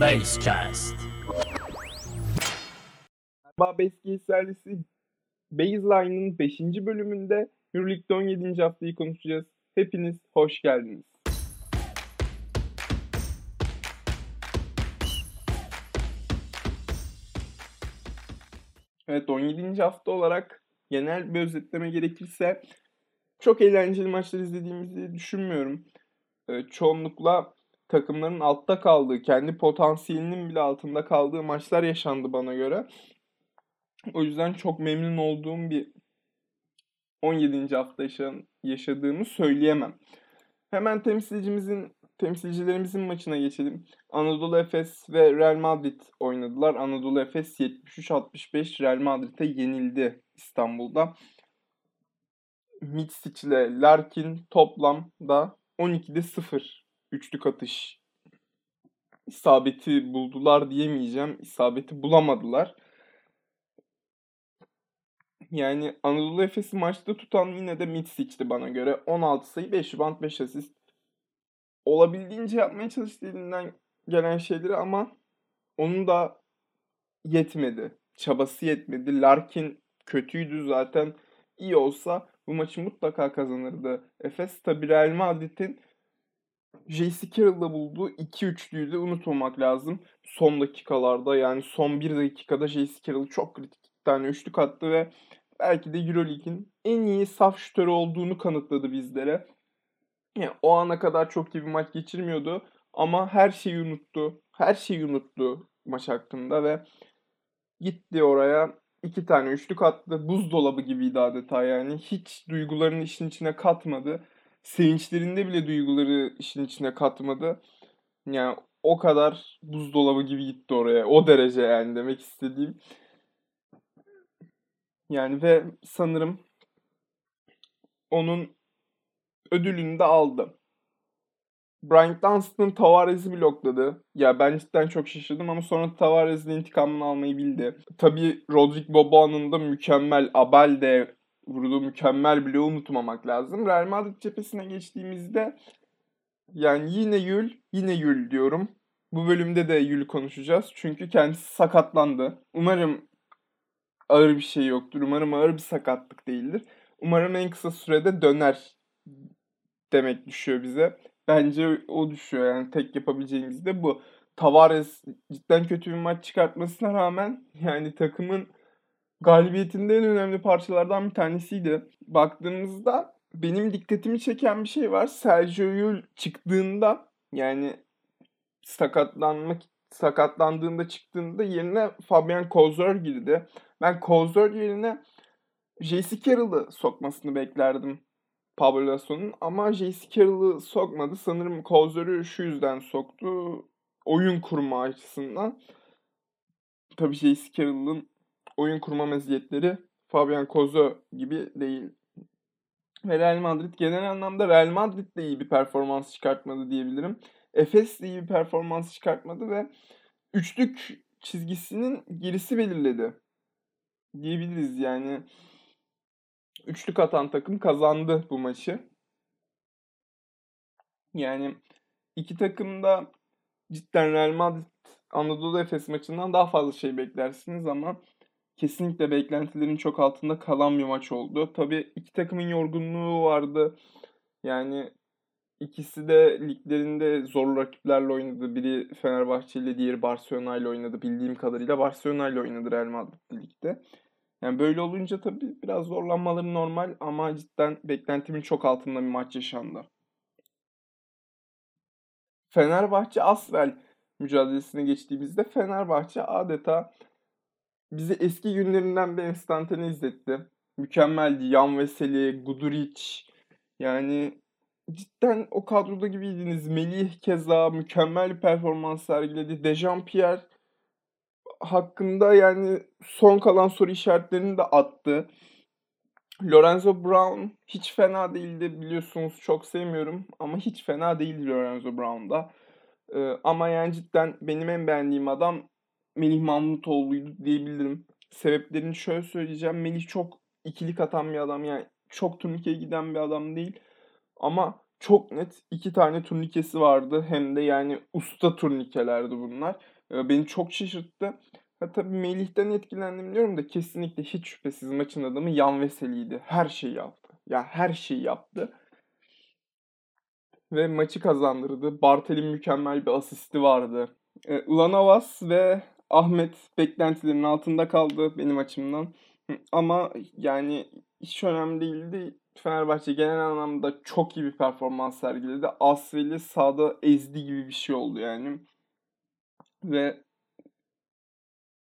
Basecast. Merhaba Beskey serisi Baseline'ın 5. bölümünde Euroleague'de 17. haftayı konuşacağız. Hepiniz hoş geldiniz. Evet 17. hafta olarak genel bir özetleme gerekirse çok eğlenceli maçlar izlediğimizi düşünmüyorum. Ee, çoğunlukla takımların altta kaldığı, kendi potansiyelinin bile altında kaldığı maçlar yaşandı bana göre. O yüzden çok memnun olduğum bir 17. hafta yaşa- yaşadığımı söyleyemem. Hemen temsilcimizin temsilcilerimizin maçına geçelim. Anadolu Efes ve Real Madrid oynadılar. Anadolu Efes 73-65 Real Madrid'e yenildi İstanbul'da. Mitsic ile Larkin toplamda 12'de 0 üçlük atış isabeti buldular diyemeyeceğim. İsabeti bulamadılar. Yani Anadolu Efes'i maçta tutan yine de Mitsic'ti bana göre. 16 sayı, 5 rebound, 5 asist. Olabildiğince yapmaya çalıştı elinden gelen şeyleri ama onun da yetmedi. Çabası yetmedi. Larkin kötüydü zaten. İyi olsa bu maçı mutlaka kazanırdı. Efes tabi Real Madrid'in J.C. Carroll'la bulduğu 2 üçlüyü de unutmamak lazım. Son dakikalarda yani son 1 dakikada J.C. Carroll çok kritik bir tane üçlük attı ve belki de Euroleague'in en iyi saf şütörü olduğunu kanıtladı bizlere. Yani o ana kadar çok iyi bir maç geçirmiyordu ama her şeyi unuttu. Her şeyi unuttu maç hakkında ve gitti oraya iki tane üçlük attı. Buzdolabı gibiydi adeta yani. Hiç duygularını işin içine katmadı. Sevinçlerinde bile duyguları işin içine katmadı. Yani o kadar buzdolabı gibi gitti oraya. O derece yani demek istediğim. Yani ve sanırım onun ödülünü de aldı. Brian Dunstan Tavares'i blokladı. Ya ben cidden çok şaşırdım ama sonra Tavares'in intikamını almayı bildi. Tabii Rodrik Boboa'nın da mükemmel Abel'de vurduğu mükemmel bloğu unutmamak lazım. Real Madrid cephesine geçtiğimizde yani yine Yül, yine Yül diyorum. Bu bölümde de Yül konuşacağız. Çünkü kendisi sakatlandı. Umarım ağır bir şey yoktur. Umarım ağır bir sakatlık değildir. Umarım en kısa sürede döner demek düşüyor bize. Bence o düşüyor yani tek yapabileceğimiz de bu. Tavares cidden kötü bir maç çıkartmasına rağmen yani takımın galibiyetinde en önemli parçalardan bir tanesiydi. Baktığımızda benim dikkatimi çeken bir şey var. Sergio Yul çıktığında yani sakatlanmak sakatlandığında çıktığında yerine Fabian Kozor girdi. Ben Kozor yerine J.C. Carroll'ı sokmasını beklerdim Pablo Lasso'nun ama J.C. Carroll'ı sokmadı. Sanırım Kozor'u şu yüzden soktu. Oyun kurma açısından. Tabii J.C. Carroll'ın oyun kurma meziyetleri Fabian Kozo gibi değil. Ve Real Madrid genel anlamda Real Madrid de iyi bir performans çıkartmadı diyebilirim. Efes de iyi bir performans çıkartmadı ve üçlük çizgisinin gerisi belirledi. Diyebiliriz yani. Üçlük atan takım kazandı bu maçı. Yani iki takım da cidden Real Madrid Anadolu Efes maçından daha fazla şey beklersiniz ama kesinlikle beklentilerin çok altında kalan bir maç oldu. Tabii iki takımın yorgunluğu vardı. Yani ikisi de liglerinde zor rakiplerle oynadı. Biri Fenerbahçe ile diğeri Barcelona ile oynadı. Bildiğim kadarıyla Barcelona ile oynadı Real Madrid ligde. Yani böyle olunca tabii biraz zorlanmaları normal ama cidden beklentimin çok altında bir maç yaşandı. Fenerbahçe Asvel mücadelesine geçtiğimizde Fenerbahçe adeta bizi eski günlerinden bir enstantane izletti. Mükemmeldi. Yan Veseli, Guduric. Yani cidden o kadroda gibiydiniz. Melih keza mükemmel bir performans sergiledi. Dejan Pierre hakkında yani son kalan soru işaretlerini de attı. Lorenzo Brown hiç fena değildi biliyorsunuz çok sevmiyorum ama hiç fena değildi Lorenzo Brown'da. Ee, ama yani cidden benim en beğendiğim adam Melih Mahmutoğlu'ydu diyebilirim. Sebeplerini şöyle söyleyeceğim. Melih çok ikilik atan bir adam yani çok turnikeye giden bir adam değil. Ama çok net iki tane turnikesi vardı. Hem de yani usta turnikelerdi bunlar. Eee, beni çok şaşırttı. Ha, tabii Melih'ten etkilendim diyorum da kesinlikle hiç şüphesiz maçın adamı Yan Veseli'ydi. Her şeyi yaptı. Ya her şeyi yaptı. Ve maçı kazandırdı. Bartel'in mükemmel bir asisti vardı. Eee, Ulanovas ve Ahmet beklentilerin altında kaldı benim açımdan. Ama yani hiç önemli değildi. Fenerbahçe genel anlamda çok iyi bir performans sergiledi. Asvel'i sahada ezdi gibi bir şey oldu yani. Ve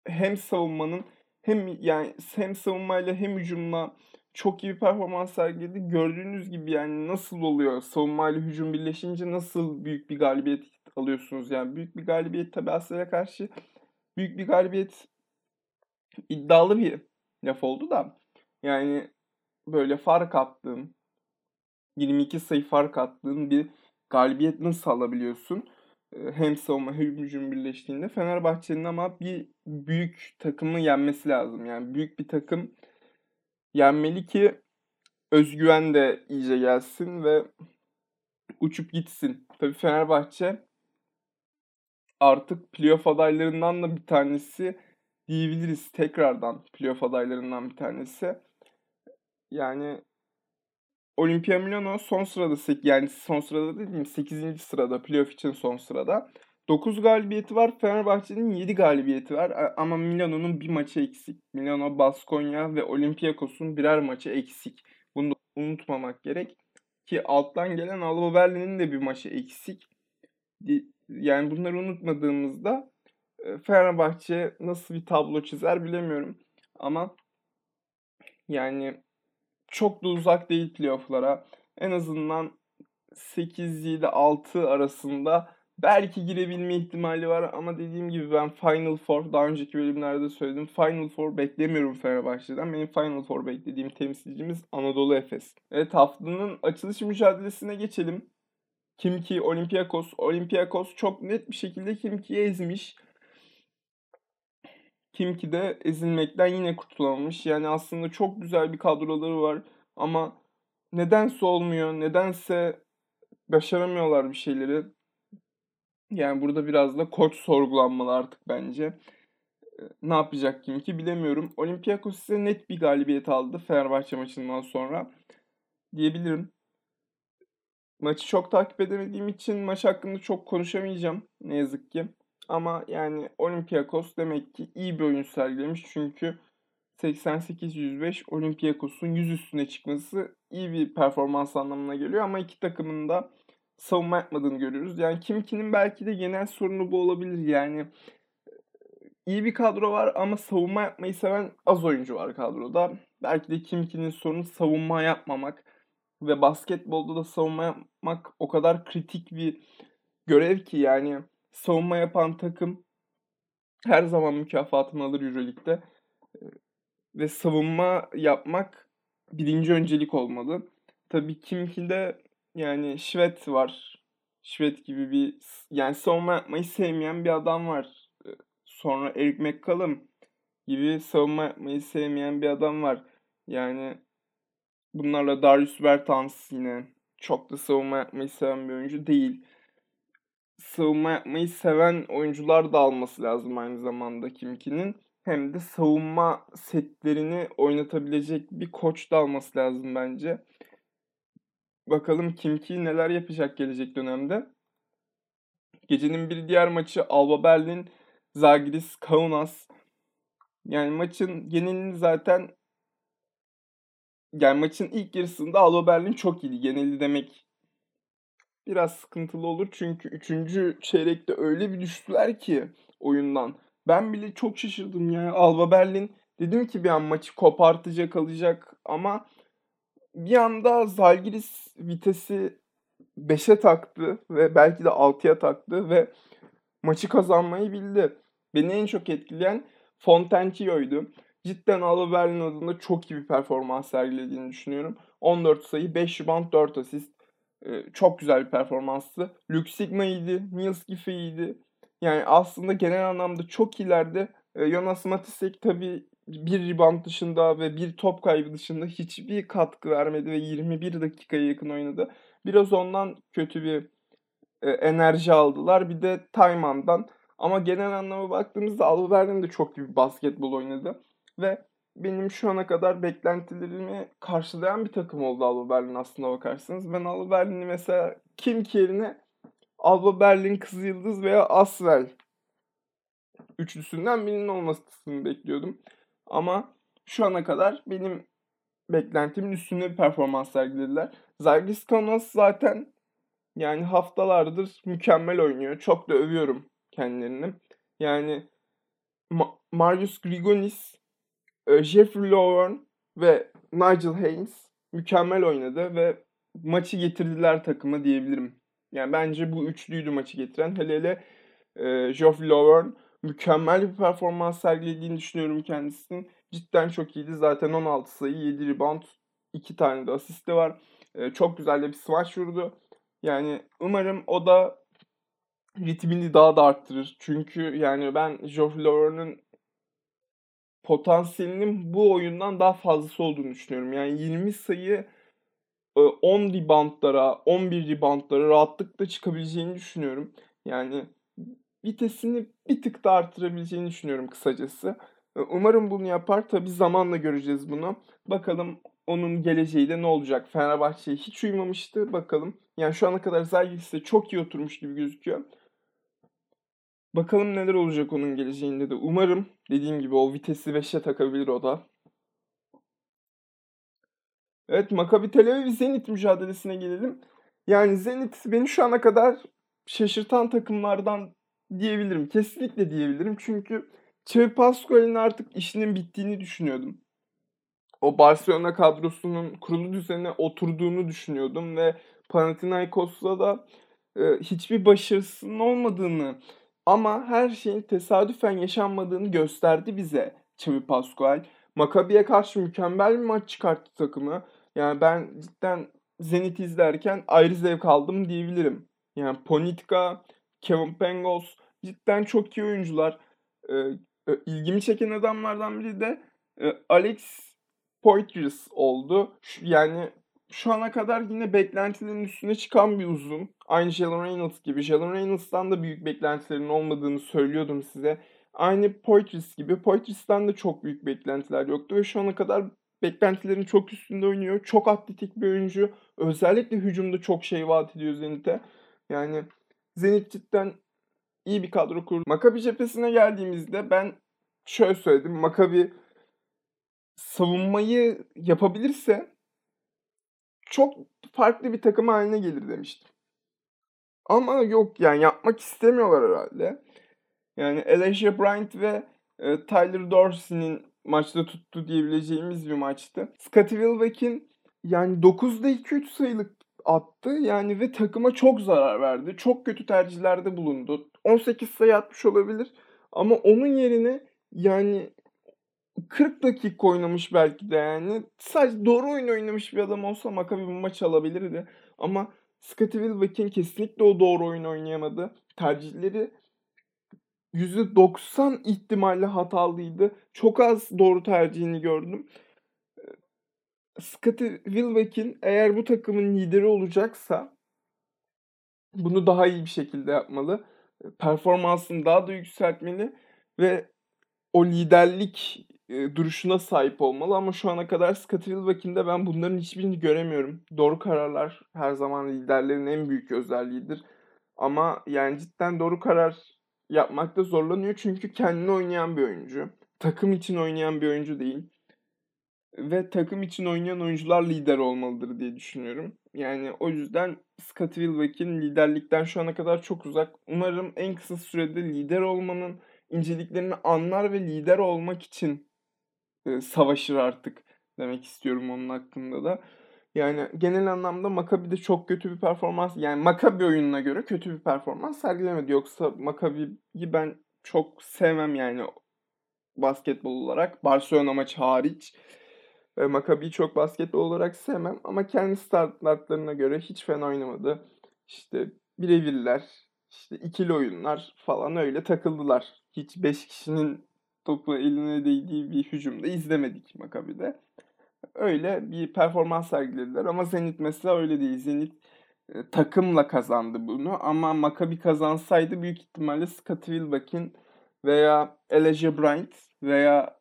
hem savunmanın hem yani hem savunmayla hem hücumla çok iyi bir performans sergiledi. Gördüğünüz gibi yani nasıl oluyor? Savunmayla hücum birleşince nasıl büyük bir galibiyet alıyorsunuz? Yani büyük bir galibiyet tabii Asvel'e karşı büyük bir galibiyet iddialı bir laf oldu da yani böyle fark attığın 22 sayı fark attığın bir galibiyet nasıl alabiliyorsun? Hem savunma hem hücum birleştiğinde Fenerbahçe'nin ama bir büyük takımı yenmesi lazım. Yani büyük bir takım yenmeli ki özgüven de iyice gelsin ve uçup gitsin. Tabii Fenerbahçe artık playoff adaylarından da bir tanesi diyebiliriz. Tekrardan playoff adaylarından bir tanesi. Yani Olimpia Milano son sırada yani son sırada dediğim 8. sırada playoff için son sırada. 9 galibiyeti var. Fenerbahçe'nin 7 galibiyeti var. Ama Milano'nun bir maçı eksik. Milano, Baskonya ve Olympiakos'un birer maçı eksik. Bunu da unutmamak gerek. Ki alttan gelen Alba Berlin'in de bir maçı eksik. Yani bunları unutmadığımızda Fenerbahçe nasıl bir tablo çizer bilemiyorum. Ama yani çok da uzak değil playoff'lara. En azından 8-7-6 arasında belki girebilme ihtimali var ama dediğim gibi ben Final Four daha önceki bölümlerde söyledim. Final Four beklemiyorum Fenerbahçe'den. Benim Final Four beklediğim temsilcimiz Anadolu Efes. Evet haftanın açılış mücadelesine geçelim. Kimki Olympiakos. Olympiakos çok net bir şekilde Kimki'yi ezmiş. Kimki de ezilmekten yine kurtulamamış. Yani aslında çok güzel bir kadroları var ama nedense olmuyor. Nedense başaramıyorlar bir şeyleri. Yani burada biraz da koç sorgulanmalı artık bence. Ne yapacak Kimki bilemiyorum. Olympiakos ise net bir galibiyet aldı Fenerbahçe maçından sonra diyebilirim. Maçı çok takip edemediğim için maç hakkında çok konuşamayacağım ne yazık ki. Ama yani Olympiakos demek ki iyi bir oyun sergilemiş. Çünkü 88-105 Olympiakos'un 100 üstüne çıkması iyi bir performans anlamına geliyor. Ama iki takımın da savunma yapmadığını görüyoruz. Yani Kimki'nin belki de genel sorunu bu olabilir. Yani iyi bir kadro var ama savunma yapmayı seven az oyuncu var kadroda. Belki de Kimki'nin sorunu savunma yapmamak ve basketbolda da savunma yapmak o kadar kritik bir görev ki yani savunma yapan takım her zaman mükafatını alır Euroleague'de. Ve savunma yapmak birinci öncelik olmalı. Tabii Kimki'de yani Şvet var. Şvet gibi bir yani savunma yapmayı sevmeyen bir adam var. Sonra Eric McCallum gibi savunma yapmayı sevmeyen bir adam var. Yani bunlarla Darius Bertans yine çok da savunma yapmayı seven bir oyuncu değil savunma yapmayı seven oyuncular da alması lazım aynı zamanda Kimki'nin. Hem de savunma setlerini oynatabilecek bir koç da alması lazım bence. Bakalım Kimki neler yapacak gelecek dönemde. Gecenin bir diğer maçı Alba Berlin, Zagris, Kaunas. Yani maçın genelini zaten yani maçın ilk yarısında Alba Berlin çok iyiydi. Geneli demek biraz sıkıntılı olur. Çünkü 3. çeyrekte öyle bir düştüler ki oyundan. Ben bile çok şaşırdım ya. Alba Berlin dedim ki bir an maçı kopartacak alacak ama bir anda Zalgiris vitesi 5'e taktı ve belki de 6'ya taktı ve maçı kazanmayı bildi. Beni en çok etkileyen Fontentio'ydu. Cidden Alba adında çok iyi bir performans sergilediğini düşünüyorum. 14 sayı, 5 rebound, 4 asist çok güzel bir performanstı. Luke Sigma iyiydi. Niels Giffey iyiydi. Yani aslında genel anlamda çok ileride Jonas Matisek tabii bir rebound dışında ve bir top kaybı dışında hiçbir katkı vermedi ve 21 dakikaya yakın oynadı. Biraz ondan kötü bir e, enerji aldılar. Bir de Tayman'dan. Ama genel anlamda baktığımızda Alba Berlin de çok iyi bir basketbol oynadı. Ve benim şu ana kadar beklentilerimi karşılayan bir takım oldu Alba Berlin aslında bakarsanız. Ben Alba Berlin'i mesela kim yerine Alba Berlin, Kızıldız veya Asvel üçlüsünden birinin olmasını bekliyordum. Ama şu ana kadar benim beklentimin üstünde bir performans sergilediler. Zalgiris Kaunas zaten yani haftalardır mükemmel oynuyor. Çok da övüyorum kendilerini. Yani Ma- Marius Grigonis, Jeffrey Lovern ve Nigel Haynes mükemmel oynadı ve maçı getirdiler takıma diyebilirim. Yani bence bu üçlüydü maçı getiren. Hele hele e, Jeffrey Lovern mükemmel bir performans sergilediğini düşünüyorum kendisinin. Cidden çok iyiydi. Zaten 16 sayı, 7 rebound, 2 tane de asisti var. E, çok güzel de bir smaç vurdu. Yani umarım o da ritmini daha da arttırır. Çünkü yani ben Geoffrey Lover'ın potansiyelinin bu oyundan daha fazlası olduğunu düşünüyorum. Yani 20 sayı 10 reboundlara, 11 reboundlara rahatlıkla çıkabileceğini düşünüyorum. Yani vitesini bir tık da artırabileceğini düşünüyorum kısacası. Umarım bunu yapar. Tabi zamanla göreceğiz bunu. Bakalım onun geleceği de ne olacak? Fenerbahçe'ye hiç uymamıştı. Bakalım. Yani şu ana kadar Zalgiris'te çok iyi oturmuş gibi gözüküyor. Bakalım neler olacak onun geleceğinde de. Umarım dediğim gibi o vitesi 5'e takabilir o da. Evet Maccabi Tel Aviv Zenit mücadelesine gelelim. Yani Zenit beni şu ana kadar şaşırtan takımlardan diyebilirim. Kesinlikle diyebilirim. Çünkü Xavi Pascual'in artık işinin bittiğini düşünüyordum. O Barcelona kadrosunun kurulu düzenine oturduğunu düşünüyordum ve Panathinaikos'la da e, hiçbir başarısının olmadığını ama her şeyin tesadüfen yaşanmadığını gösterdi bize Xavi Pascual. Maccabi'ye karşı mükemmel bir maç çıkarttı takımı. Yani ben cidden Zenit izlerken ayrı zevk aldım diyebilirim. Yani Ponitka, Kevin Pangos cidden çok iyi oyuncular. Ee, ilgimi çeken adamlardan biri de e, Alex Poitras oldu. Yani şu ana kadar yine beklentilerin üstüne çıkan bir uzun. Aynı Jalen Reynolds gibi. Jalen Reynolds'tan da büyük beklentilerin olmadığını söylüyordum size. Aynı Poitras gibi. Poitras'tan da çok büyük beklentiler yoktu ve şu ana kadar beklentilerin çok üstünde oynuyor. Çok atletik bir oyuncu. Özellikle hücumda çok şey vaat ediyor Zenit'e. Yani Zenit cidden iyi bir kadro kurdu. Makabi cephesine geldiğimizde ben şöyle söyledim. Makabi savunmayı yapabilirse çok farklı bir takım haline gelir demiştim. Ama yok yani yapmak istemiyorlar herhalde. Yani Elijah Bryant ve e, Tyler Dorsey'nin maçta tuttu diyebileceğimiz bir maçtı. Scottie Wilbeck'in yani 9'da 2-3 sayılık attı yani ve takıma çok zarar verdi. Çok kötü tercihlerde bulundu. 18 sayı atmış olabilir ama onun yerine yani 40 dakika oynamış belki de yani. Sadece doğru oyun oynamış bir adam olsa Maccabi bu maç alabilirdi. Ama Scottie Wilbeck'in kesinlikle o doğru oyun oynayamadı. Tercihleri %90 ihtimalle hatalıydı. Çok az doğru tercihini gördüm. Scottie Wilbeck'in eğer bu takımın lideri olacaksa bunu daha iyi bir şekilde yapmalı. Performansını daha da yükseltmeli ve o liderlik e, duruşuna sahip olmalı ama şu ana kadar Scottie Wilbeck'in de ben bunların hiçbirini göremiyorum. Doğru kararlar her zaman liderlerin en büyük özelliğidir. Ama yani cidden doğru karar yapmakta zorlanıyor çünkü kendini oynayan bir oyuncu. Takım için oynayan bir oyuncu değil. Ve takım için oynayan oyuncular lider olmalıdır diye düşünüyorum. Yani o yüzden Scottie Wilbeck'in liderlikten şu ana kadar çok uzak. Umarım en kısa sürede lider olmanın inceliklerini anlar ve lider olmak için e, savaşır artık demek istiyorum onun hakkında da. Yani genel anlamda Maccabi de çok kötü bir performans yani Maccabi oyununa göre kötü bir performans sergilemedi. Yoksa Maccabi'yi ben çok sevmem yani basketbol olarak. Barcelona maçı hariç. E, Maccabi'yi çok basketbol olarak sevmem ama kendi startlarına göre hiç fena oynamadı. İşte birebirler, işte ikili oyunlar falan öyle takıldılar. Hiç 5 kişinin topu eline değdiği bir hücumda izlemedik Maccabi'de. Öyle bir performans sergilediler ama Zenit mesela öyle değil. Zenit e, takımla kazandı bunu ama Maccabi kazansaydı büyük ihtimalle Scottie Wilbeck'in veya Elijah Bryant veya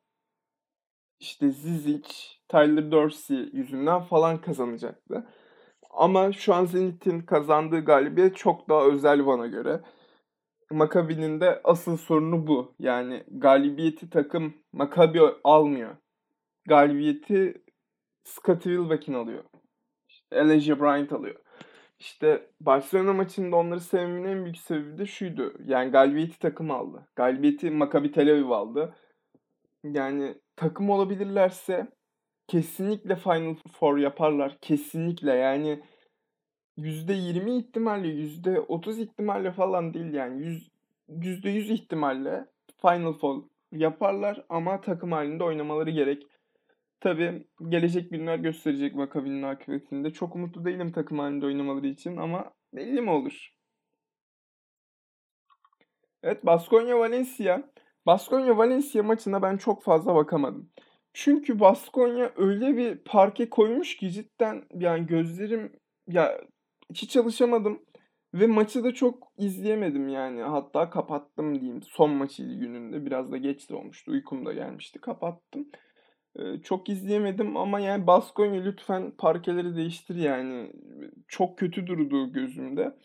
işte Zizic, Tyler Dorsey yüzünden falan kazanacaktı. Ama şu an Zenit'in kazandığı galibiyet çok daha özel bana göre. Maccabi'nin de asıl sorunu bu. Yani galibiyeti takım Maccabi almıyor. Galibiyeti Scottie Wilbeck'in alıyor. İşte Elijah Bryant alıyor. İşte Barcelona maçında onları sevmemin en büyük sebebi de şuydu. Yani galibiyeti takım aldı. Galibiyeti Maccabi Tel Aviv aldı. Yani takım olabilirlerse kesinlikle Final Four yaparlar. Kesinlikle yani %20 ihtimalle, %30 ihtimalle falan değil yani. Yüz, %100 ihtimalle Final Four yaparlar ama takım halinde oynamaları gerek. Tabi gelecek günler gösterecek Maccabi'nin akıbetinde. Çok umutlu değilim takım halinde oynamaları için ama belli mi olur? Evet Baskonya Valencia. Baskonya Valencia maçına ben çok fazla bakamadım. Çünkü Baskonya öyle bir parke koymuş ki cidden yani gözlerim ya hiç çalışamadım ve maçı da çok izleyemedim yani. Hatta kapattım diyeyim. Son maçıydı gününde. Biraz da geç de olmuştu. Uykum da gelmişti. Kapattım. Ee, çok izleyemedim ama yani Baskonya lütfen parkeleri değiştir yani. Çok kötü durdu gözümde.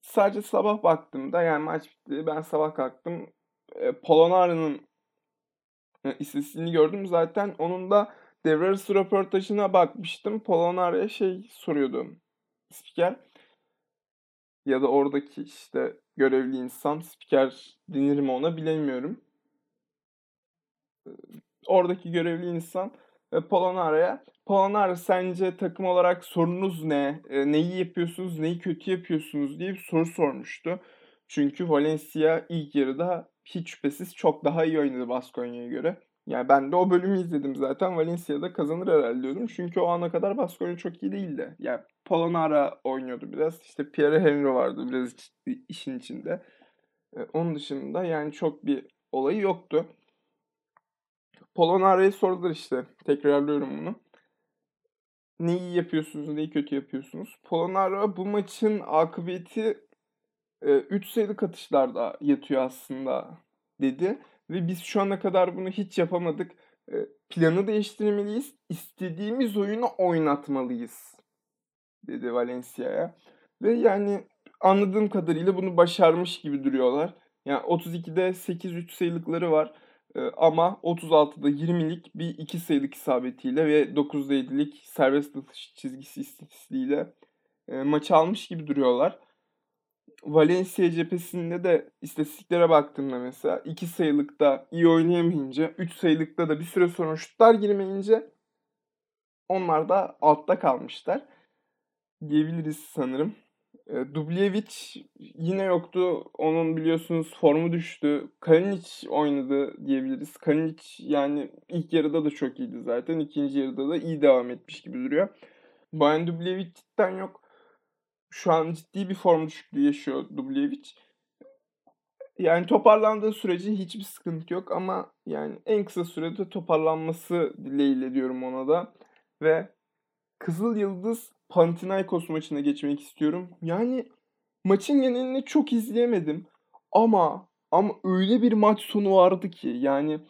Sadece sabah baktığımda yani maç bitti. Ben sabah kalktım. E, Polonara'nın istatistiğini gördüm. Zaten onun da devre arası röportajına bakmıştım. Polonara'ya şey soruyordu spiker. Ya da oradaki işte görevli insan spiker denir mi ona bilemiyorum. Oradaki görevli insan ve Polonara'ya Polonara sence takım olarak sorunuz ne? E, neyi yapıyorsunuz, neyi kötü yapıyorsunuz diye bir soru sormuştu. Çünkü Valencia ilk yarıda hiç şüphesiz çok daha iyi oynadı Baskonya'ya göre. Yani ben de o bölümü izledim zaten. Valencia'da kazanır herhalde diyordum. Çünkü o ana kadar Baskonya çok iyi değildi. Yani Polonara oynuyordu biraz. İşte Pierre Henry vardı biraz işin içinde. Ee, onun dışında yani çok bir olayı yoktu. Polonara'ya sordular işte. Tekrarlıyorum bunu. Ne iyi yapıyorsunuz, neyi kötü yapıyorsunuz? Polonara bu maçın akıbeti 3 e, sayılık atışlarda yatıyor aslında dedi. Ve biz şu ana kadar bunu hiç yapamadık. Planı değiştirmeliyiz. İstediğimiz oyunu oynatmalıyız dedi Valencia'ya. Ve yani anladığım kadarıyla bunu başarmış gibi duruyorlar. Yani 32'de 8-3 sayılıkları var. Ama 36'da 20'lik bir 2 sayılık isabetiyle ve 9'da 7'lik serbest atış çizgisi istatistiğiyle maçı almış gibi duruyorlar. Valencia cephesinde de istatistiklere baktığımda mesela 2 sayılıkta iyi oynayamayınca 3 sayılıkta da bir süre sonra şutlar girmeyince onlar da altta kalmışlar diyebiliriz sanırım. E, Dubljevic yine yoktu. Onun biliyorsunuz formu düştü. Kalinic oynadı diyebiliriz. Kalinic yani ilk yarıda da çok iyiydi zaten. İkinci yarıda da iyi devam etmiş gibi duruyor. Boyan Dubljevic cidden yok. Şu an ciddi bir form düşüklüğü yaşıyor Dubljevic. Yani toparlandığı sürece hiçbir sıkıntı yok ama yani en kısa sürede toparlanması dileğiyle diyorum ona da. Ve Kızıl Yıldız Panathinaikos maçına geçmek istiyorum. Yani maçın genelini çok izleyemedim. Ama ama öyle bir maç sonu vardı ki yani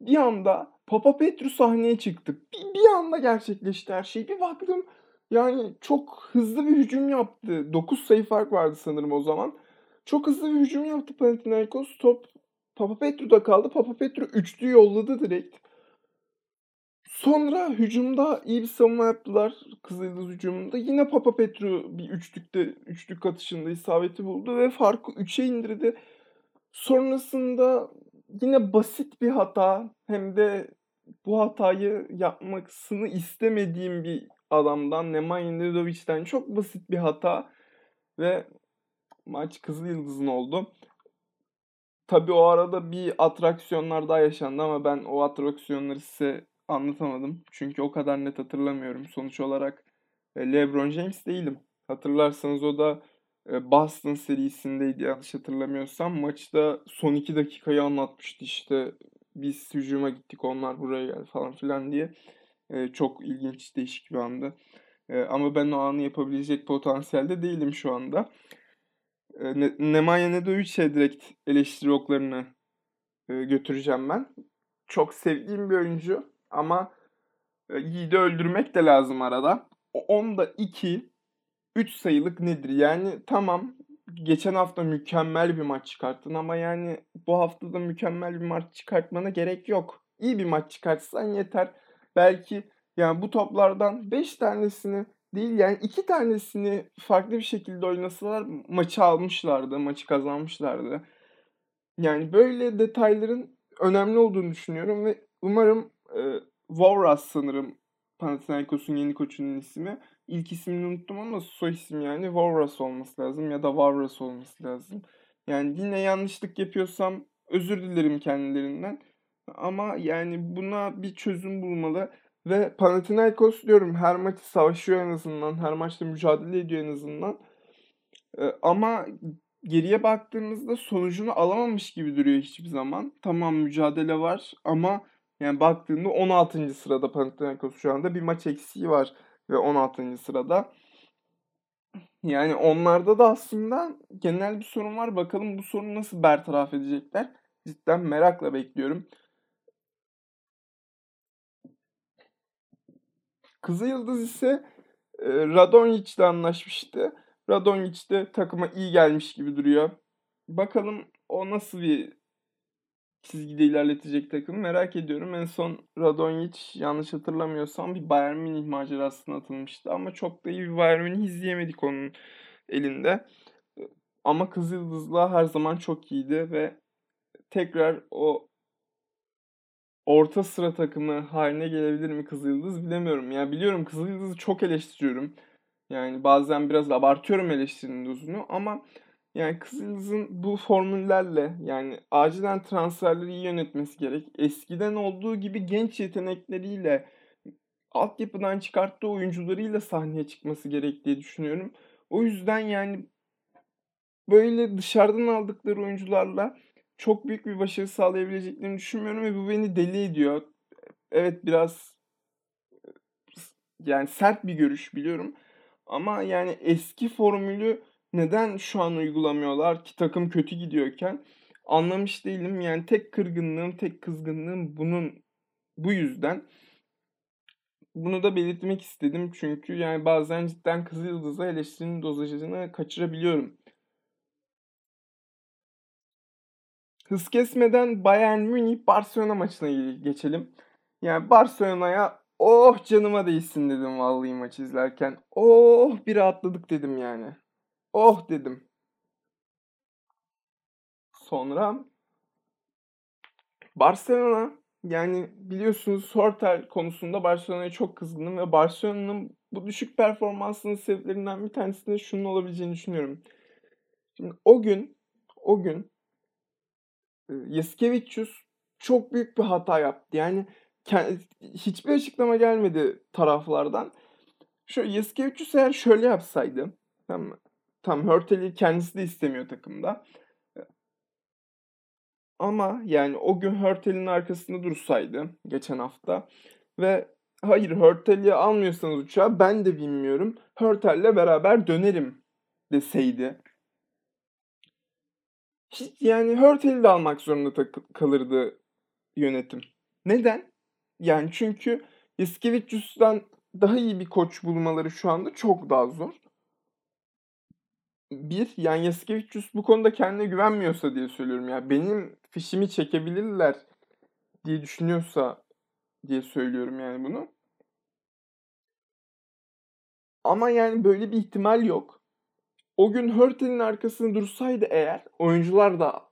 bir anda Papa Petru sahneye çıktı. Bir, bir anda gerçekleşti her şey. Bir baktım yani çok hızlı bir hücum yaptı. 9 sayı fark vardı sanırım o zaman. Çok hızlı bir hücum yaptı Panathinaikos. Top Papa Petru'da kaldı. Papa Petru üçlü yolladı direkt. Sonra hücumda iyi bir savunma yaptılar. Kızıldız hücumunda. Yine Papa Petru bir üçlükte, üçlük atışında isabeti buldu ve farkı 3'e indirdi. Sonrasında yine basit bir hata hem de bu hatayı yapmasını istemediğim bir adamdan Nemanja Nedovic'den çok basit bir hata ve maç Kızıl Yıldız'ın oldu. Tabi o arada bir atraksiyonlar daha yaşandı ama ben o atraksiyonları size anlatamadım. Çünkü o kadar net hatırlamıyorum. Sonuç olarak e, LeBron James değilim. Hatırlarsanız o da e, Boston serisindeydi yanlış hatırlamıyorsam. Maçta son iki dakikayı anlatmıştı işte. Biz hücuma gittik onlar buraya geldi falan filan diye. E, çok ilginç değişik bir anda. E, ama ben o anı yapabilecek potansiyelde değilim şu anda. E, ne, Nemanja Nedovic'e direkt eleştiri oklarını e, götüreceğim ben. Çok sevdiğim bir oyuncu ama e, Yiğit'i öldürmek de lazım arada. O onda 2 3 sayılık nedir? Yani tamam geçen hafta mükemmel bir maç çıkarttın ama yani bu hafta da mükemmel bir maç çıkartmana gerek yok. İyi bir maç çıkartsan yeter. Belki yani bu toplardan 5 tanesini değil yani 2 tanesini farklı bir şekilde oynasalar maçı almışlardı, maçı kazanmışlardı. Yani böyle detayların önemli olduğunu düşünüyorum ve umarım e, Vovras sanırım Panathinaikos'un yeni koçunun ismi. İlk ismini unuttum ama soy isim yani Vovras olması lazım ya da Vavras olması lazım. Yani yine yanlışlık yapıyorsam özür dilerim kendilerinden. Ama yani buna bir çözüm bulmalı. Ve Panathinaikos diyorum her maçı savaşıyor en azından. Her maçta mücadele ediyor en azından. Ama geriye baktığımızda sonucunu alamamış gibi duruyor hiçbir zaman. Tamam mücadele var ama yani baktığında 16. sırada Panathinaikos şu anda bir maç eksiği var ve 16. sırada. Yani onlarda da aslında genel bir sorun var. Bakalım bu sorunu nasıl bertaraf edecekler. Cidden merakla bekliyorum. Kızılyıldız ise e, Radonjic anlaşmıştı. Radonjic de takıma iyi gelmiş gibi duruyor. Bakalım o nasıl bir çizgide ilerletecek takım merak ediyorum. En son Radonjic yanlış hatırlamıyorsam bir Bayern Münih macerasına atılmıştı ama çok da iyi bir Bayern Münih izleyemedik onun elinde. Ama Kızıldız'la her zaman çok iyiydi ve tekrar o orta sıra takımı haline gelebilir mi Kızıldız bilemiyorum. Ya biliyorum Kızıldız'ı çok eleştiriyorum. Yani bazen biraz abartıyorum eleştirinin dozunu ama yani Kızıldız'ın bu formüllerle yani acilen transferleri iyi yönetmesi gerek. Eskiden olduğu gibi genç yetenekleriyle altyapıdan çıkarttığı oyuncularıyla sahneye çıkması gerek diye düşünüyorum. O yüzden yani böyle dışarıdan aldıkları oyuncularla çok büyük bir başarı sağlayabileceklerini düşünmüyorum ve bu beni deli ediyor. Evet biraz yani sert bir görüş biliyorum. Ama yani eski formülü neden şu an uygulamıyorlar ki takım kötü gidiyorken anlamış değilim. Yani tek kırgınlığım, tek kızgınlığım bunun bu yüzden. Bunu da belirtmek istedim çünkü yani bazen cidden Kızılyıldız'a eleştirinin dozajını kaçırabiliyorum. Hız kesmeden Bayern Münih Barcelona maçına geçelim. Yani Barcelona'ya oh canıma değsin dedim vallahi maç izlerken. Oh bir rahatladık dedim yani. Oh dedim. Sonra Barcelona yani biliyorsunuz Sortel konusunda Barcelona'ya çok kızgınım ve Barcelona'nın bu düşük performansının sebeplerinden bir tanesinde şunun olabileceğini düşünüyorum. Şimdi o gün o gün Yaskevicius çok büyük bir hata yaptı. Yani hiçbir açıklama gelmedi taraflardan. Şu Yaskevicius eğer şöyle yapsaydı mı? Tam Hörtel'i kendisi de istemiyor takımda. Ama yani o gün Hörtel'in arkasında dursaydı geçen hafta ve hayır Hörtel'i almıyorsanız uçağa ben de bilmiyorum. Hörtel'le beraber dönerim deseydi. Hiç yani Hörtel'i de almak zorunda tak- kalırdı yönetim. Neden? Yani çünkü Yaskevicius'tan daha iyi bir koç bulmaları şu anda çok daha zor bir yani Yaskevicius bu konuda kendine güvenmiyorsa diye söylüyorum. Yani benim fişimi çekebilirler diye düşünüyorsa diye söylüyorum yani bunu. Ama yani böyle bir ihtimal yok. O gün Hörtel'in arkasında dursaydı eğer oyuncular da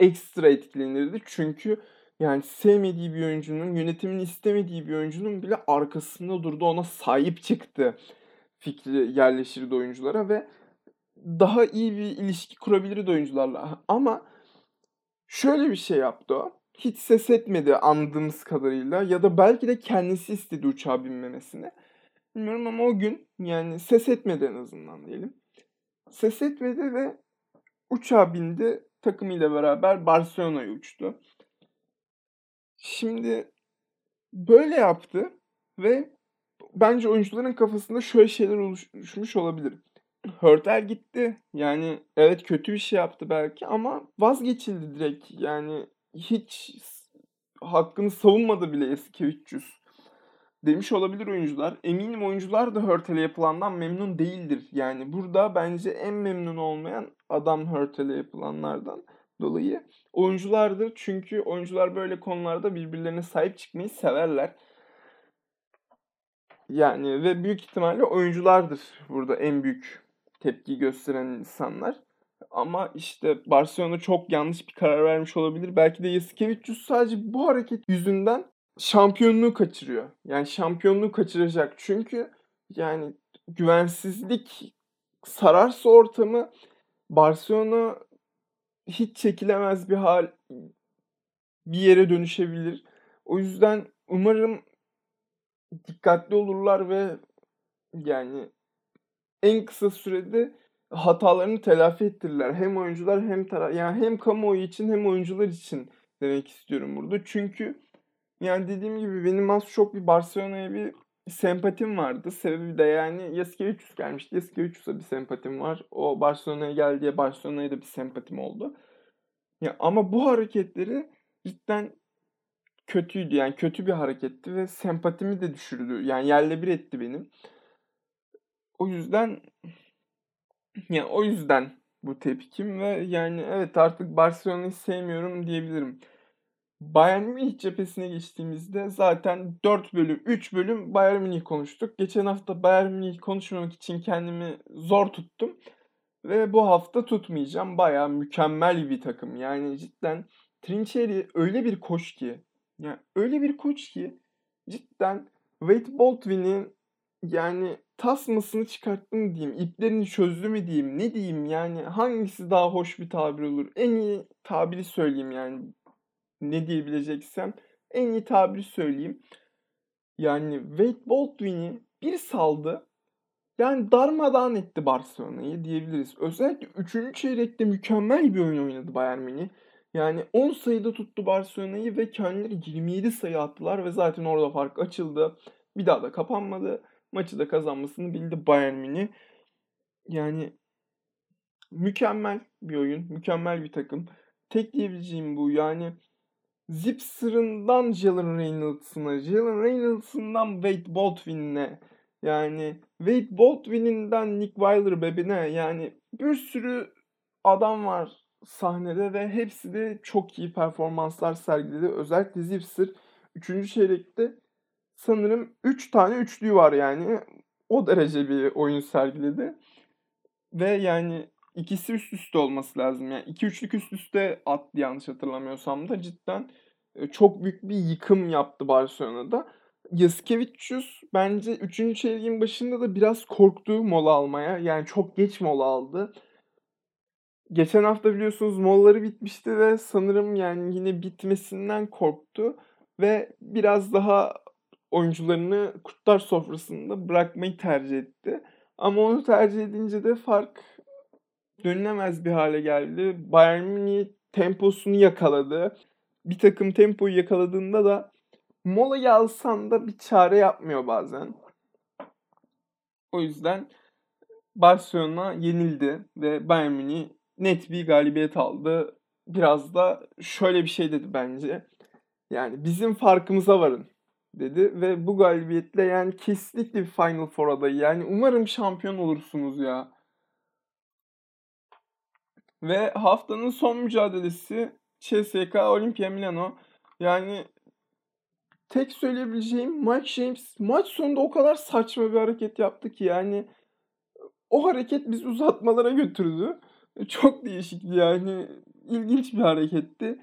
ekstra etkilenirdi. Çünkü yani sevmediği bir oyuncunun, yönetimin istemediği bir oyuncunun bile arkasında durdu. Ona sahip çıktı fikri yerleşirdi oyunculara ve daha iyi bir ilişki kurabilirdi oyuncularla. Ama şöyle bir şey yaptı o. Hiç ses etmedi anladığımız kadarıyla ya da belki de kendisi istedi uçağa binmemesini. Bilmiyorum ama o gün yani ses etmedi en azından diyelim. Ses etmedi ve uçağa bindi. Takımıyla beraber Barcelona'ya uçtu. Şimdi böyle yaptı ve bence oyuncuların kafasında şöyle şeyler oluşmuş olabilir. Hörtel gitti. Yani evet kötü bir şey yaptı belki ama vazgeçildi direkt. Yani hiç hakkını savunmadı bile eski 300 demiş olabilir oyuncular. Eminim oyuncular da Hörtel'e yapılandan memnun değildir. Yani burada bence en memnun olmayan adam Hörtel'e yapılanlardan dolayı oyunculardır. Çünkü oyuncular böyle konularda birbirlerine sahip çıkmayı severler. Yani ve büyük ihtimalle oyunculardır burada en büyük tepki gösteren insanlar. Ama işte Barcelona çok yanlış bir karar vermiş olabilir. Belki de Yasikevicius sadece bu hareket yüzünden şampiyonluğu kaçırıyor. Yani şampiyonluğu kaçıracak. Çünkü yani güvensizlik sararsa ortamı Barcelona hiç çekilemez bir hal bir yere dönüşebilir. O yüzden umarım dikkatli olurlar ve yani en kısa sürede hatalarını telafi ettirirler. Hem oyuncular hem tara yani hem kamuoyu için hem oyuncular için demek istiyorum burada. Çünkü yani dediğim gibi benim az çok bir Barcelona'ya bir sempatim vardı. Sebebi de yani Yasikevicius gelmişti. Yasikevicius'a bir sempatim var. O Barcelona'ya geldi diye Barcelona'ya da bir sempatim oldu. Ya ama bu hareketleri cidden kötüydü. Yani kötü bir hareketti ve sempatimi de düşürdü. Yani yerle bir etti benim. O yüzden ya o yüzden bu tepkim ve yani evet artık Barcelona'yı sevmiyorum diyebilirim. Bayern Münih cephesine geçtiğimizde zaten 4 bölüm, 3 bölüm Bayern Münih konuştuk. Geçen hafta Bayern Münih konuşmamak için kendimi zor tuttum. Ve bu hafta tutmayacağım. Baya mükemmel bir takım. Yani cidden Trinçeri öyle bir koç ki. Yani öyle bir koç ki cidden Wade Baldwin'in yani tasmasını çıkarttı mı diyeyim, iplerini çözdü mü diyeyim, ne diyeyim yani hangisi daha hoş bir tabir olur? En iyi tabiri söyleyeyim yani ne diyebileceksem en iyi tabiri söyleyeyim. Yani Wade Baldwin'i bir saldı. Yani darmadağın etti Barcelona'yı diyebiliriz. Özellikle 3. çeyrekte mükemmel bir oyun oynadı Bayern Münih. Yani 10 sayıda tuttu Barcelona'yı ve kendileri 27 sayı attılar ve zaten orada fark açıldı. Bir daha da kapanmadı. Maçı da kazanmasını bildi Bayern Münih. Yani mükemmel bir oyun, mükemmel bir takım. Tek diyebileceğim bu. Yani Zipser'ından Jalen Reynolds'ına, Jalen Reynolds'ından Wade Baldwin'ine, yani Wade Baldwin'inden Nick Weiler Bebine yani bir sürü adam var sahnede ve hepsi de çok iyi performanslar sergiledi. Özellikle Zipser 3. çeyrekte sanırım 3 tane üçlüğü var yani. O derece bir oyun sergiledi. Ve yani ikisi üst üste olması lazım. Yani iki üçlük üst üste attı yanlış hatırlamıyorsam da cidden çok büyük bir yıkım yaptı Barcelona'da. Yasikevicius bence 3. çeyreğin başında da biraz korktu mola almaya. Yani çok geç mola aldı. Geçen hafta biliyorsunuz molaları bitmişti ve sanırım yani yine bitmesinden korktu ve biraz daha oyuncularını kurtlar sofrasında bırakmayı tercih etti. Ama onu tercih edince de fark dönülemez bir hale geldi. Bayern Münih temposunu yakaladı. Bir takım tempoyu yakaladığında da molayı alsan da bir çare yapmıyor bazen. O yüzden Barcelona yenildi ve Bayern Münih net bir galibiyet aldı. Biraz da şöyle bir şey dedi bence. Yani bizim farkımıza varın dedi ve bu galibiyetle yani kesinlikle bir Final Four adayı. Yani umarım şampiyon olursunuz ya. Ve haftanın son mücadelesi CSK Olimpia Milano. Yani tek söyleyebileceğim Mike James maç sonunda o kadar saçma bir hareket yaptı ki yani o hareket bizi uzatmalara götürdü. Çok değişikti yani. ilginç bir hareketti.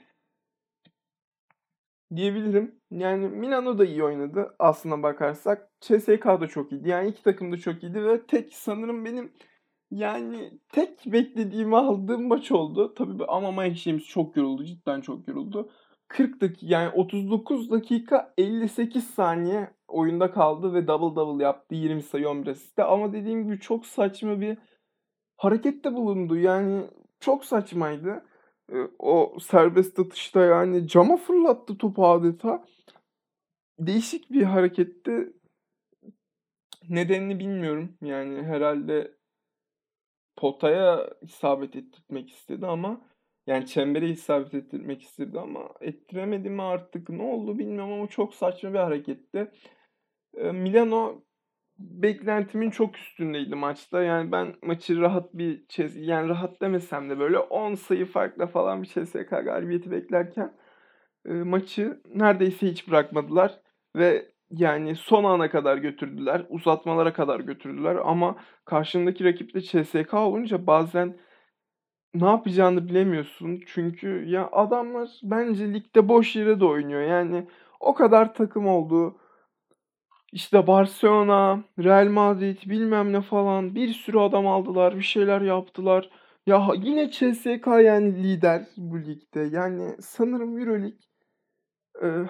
Diyebilirim. Yani Milano da iyi oynadı aslına bakarsak. CSK da çok iyiydi. Yani iki takım da çok iyiydi ve tek sanırım benim yani tek beklediğimi aldığım maç oldu. Tabii ama James çok yoruldu. Cidden çok yoruldu. 40 dakika yani 39 dakika 58 saniye oyunda kaldı ve double double yaptı 20 sayı 11 asiste ama dediğim gibi çok saçma bir harekette bulundu yani çok saçmaydı. O serbest atışta yani cama fırlattı topu adeta. Değişik bir hareketti. Nedenini bilmiyorum. Yani herhalde potaya isabet ettirmek istedi ama yani çembere isabet ettirmek istedi ama ettiremedi mi artık ne oldu bilmiyorum ama çok saçma bir hareketti. Milano beklentimin çok üstündeydi maçta. Yani ben maçı rahat bir yani rahat demesem de böyle 10 sayı farkla falan bir CSK galibiyeti beklerken maçı neredeyse hiç bırakmadılar ve yani son ana kadar götürdüler. Uzatmalara kadar götürdüler ama karşındaki rakip de CSK olunca bazen ne yapacağını bilemiyorsun. Çünkü ya adamlar bence ligde boş yere de oynuyor. Yani o kadar takım oldu. İşte Barcelona, Real Madrid bilmem ne falan bir sürü adam aldılar. Bir şeyler yaptılar. Ya yine CSK yani lider bu ligde. Yani sanırım Euroleague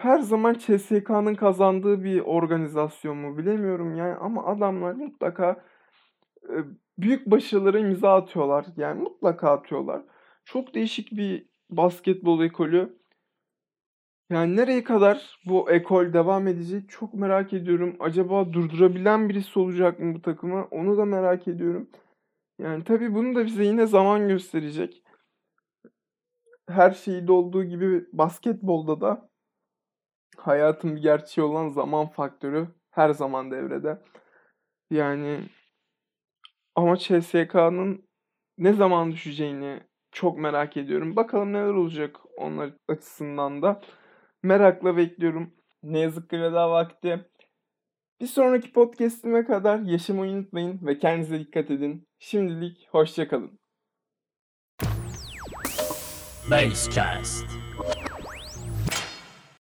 her zaman CSK'nın kazandığı bir organizasyon mu bilemiyorum yani ama adamlar mutlaka büyük başarılara imza atıyorlar. Yani mutlaka atıyorlar. Çok değişik bir basketbol ekolü. Yani nereye kadar bu ekol devam edecek çok merak ediyorum. Acaba durdurabilen birisi olacak mı bu takımı? Onu da merak ediyorum. Yani tabii bunu da bize yine zaman gösterecek. Her şeyde olduğu gibi basketbolda da hayatın bir gerçeği olan zaman faktörü her zaman devrede. Yani ama CSK'nın ne zaman düşeceğini çok merak ediyorum. Bakalım neler olacak onlar açısından da. Merakla bekliyorum. Ne yazık ki veda vakti. Bir sonraki podcast'ime kadar yaşamayı unutmayın ve kendinize dikkat edin. Şimdilik hoşçakalın. Basecast.